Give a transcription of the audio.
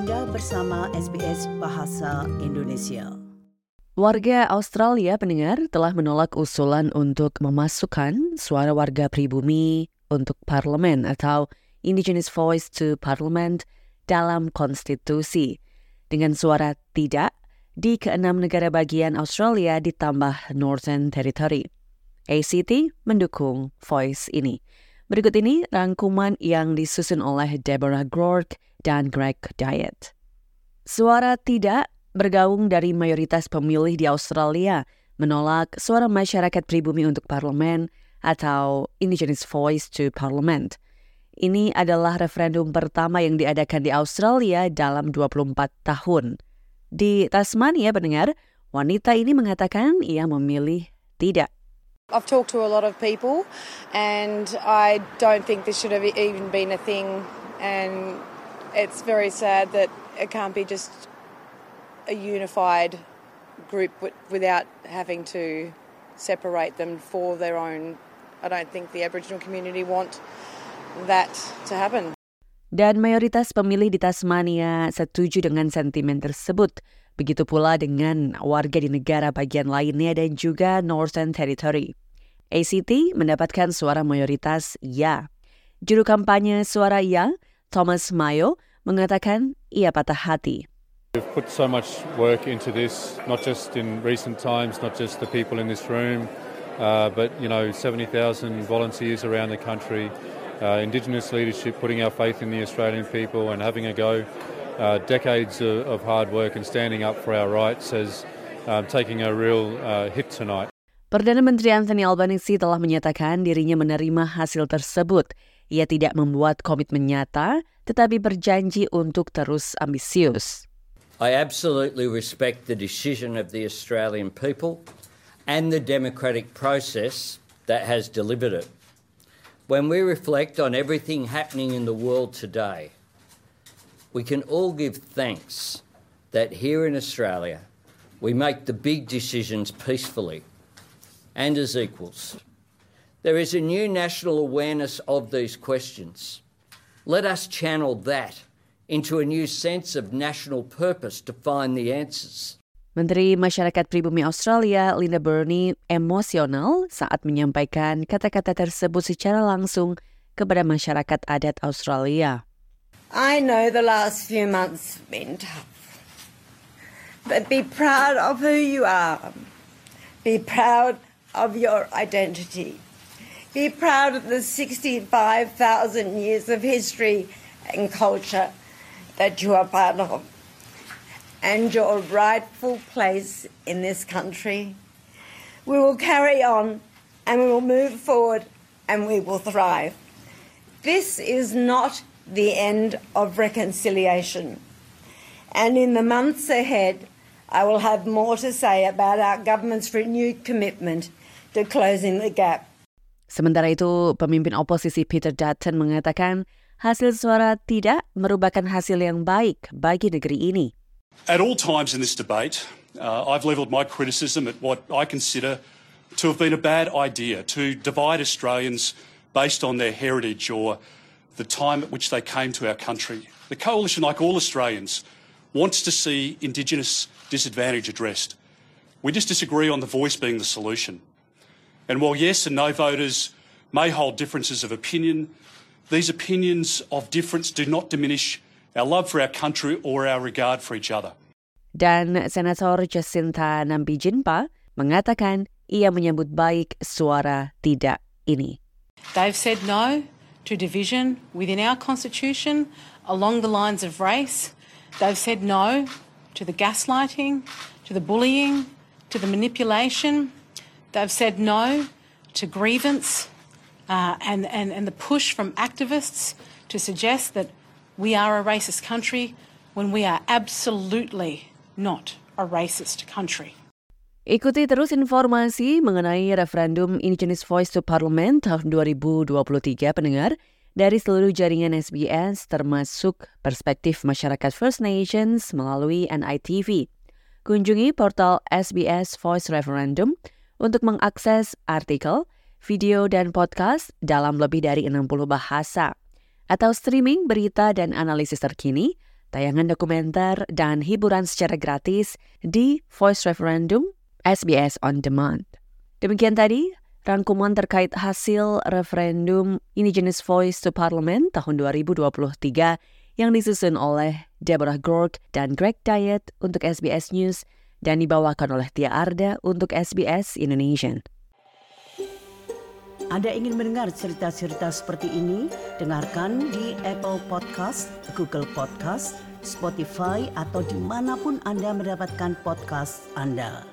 Anda bersama SBS Bahasa Indonesia. Warga Australia pendengar telah menolak usulan untuk memasukkan suara warga pribumi untuk parlemen atau Indigenous Voice to Parliament dalam konstitusi. Dengan suara tidak di keenam negara bagian Australia ditambah Northern Territory. ACT mendukung voice ini. Berikut ini rangkuman yang disusun oleh Deborah Groark dan Greg Diet. Suara tidak bergaung dari mayoritas pemilih di Australia menolak suara masyarakat pribumi untuk parlemen atau Indigenous Voice to Parliament. Ini adalah referendum pertama yang diadakan di Australia dalam 24 tahun. Di Tasmania, pendengar, wanita ini mengatakan ia memilih tidak. I've talked to a lot of people, and I don't think this should have even been a thing. And it's very sad that it can't be just a unified group without having to separate them for their own. I don't think the Aboriginal community want that to happen. Dan mayoritas pemilih di Tasmania setuju dengan sentimen tersebut. Begitu pula dengan warga di negara bagian lainnya dan juga Northern Territory. ACT mendapatkan suara mayoritas ya. Juru kampanye suara ya, Thomas Mayo, mengatakan ia patah hati. We've put so much work into this, not just in recent times, not just the people in this room, uh, but you know, 70,000 volunteers around the country, uh, Indigenous leadership, putting our faith in the Australian people and having a go. Uh, decades of, of, hard work and standing up for our rights as um, taking a real uh, hit tonight. Perdana Menteri Anthony Albanese telah menyatakan dirinya menerima hasil tersebut. Ia tidak membuat komitmen nyata, tetapi berjanji untuk terus ambisius. I absolutely respect the decision of the Australian people and the democratic process that has delivered it. When we reflect on everything happening in the world today, we can all give thanks that here in Australia we make the big decisions peacefully and as equals. There is a new national awareness of these questions. Let us channel that into a new sense of national purpose to find the answers. Menteri Masyarakat Pribumi Australia, Linda Burney, emosional saat menyampaikan kata-kata tersebut secara langsung kepada masyarakat adat Australia. I know the last few months have been tough, but be proud of who you are. Be proud of your identity. Be proud of the 65,000 years of history and culture that you are part of and your rightful place in this country. We will carry on and we will move forward and we will thrive. This is not the end of reconciliation. And in the months ahead, I will have more to say about our government's renewed commitment to closing the gap. Sementara itu, pemimpin oposisi Peter Dutton mengatakan hasil suara tidak merupakan hasil yang baik bagi negeri ini. At all times in this debate, uh, I've levelled my criticism at what I consider to have been a bad idea to divide Australians based on their heritage or the time at which they came to our country. The coalition, like all Australians, wants to see Indigenous disadvantage addressed. We just disagree on the voice being the solution. And while yes and no voters may hold differences of opinion, these opinions of difference do not diminish our love for our country or our regard for each other. Dan Senator Jacinta Nambijinpa mengatakan ia menyambut baik suara tidak ini. They've said no to division within our constitution along the lines of race. They've said no to the gaslighting, to the bullying, to the manipulation, They've said no to grievance uh, and, and, and the push from activists to suggest that we are a racist country when we are absolutely not a racist country. Ikuti terus informasi mengenai referendum Indigenous Voice to Parliament tahun 2023 pendengar dari seluruh jaringan SBS termasuk perspektif masyarakat First Nations melalui NITV. Kunjungi portal SBS Voice Referendum untuk mengakses artikel, video, dan podcast dalam lebih dari 60 bahasa, atau streaming berita dan analisis terkini tayangan dokumenter, dan hiburan secara gratis di Voice Referendum SBS On Demand. Demikian tadi rangkuman terkait hasil referendum Indigenous Voice to Parliament tahun 2023 yang disusun oleh Deborah Gork dan Greg Diet untuk SBS News dan dibawakan oleh Tia Arda untuk SBS Indonesian. Anda ingin mendengar cerita-cerita seperti ini? Dengarkan di Apple Podcast, Google Podcast, Spotify, atau di mana pun Anda mendapatkan podcast Anda.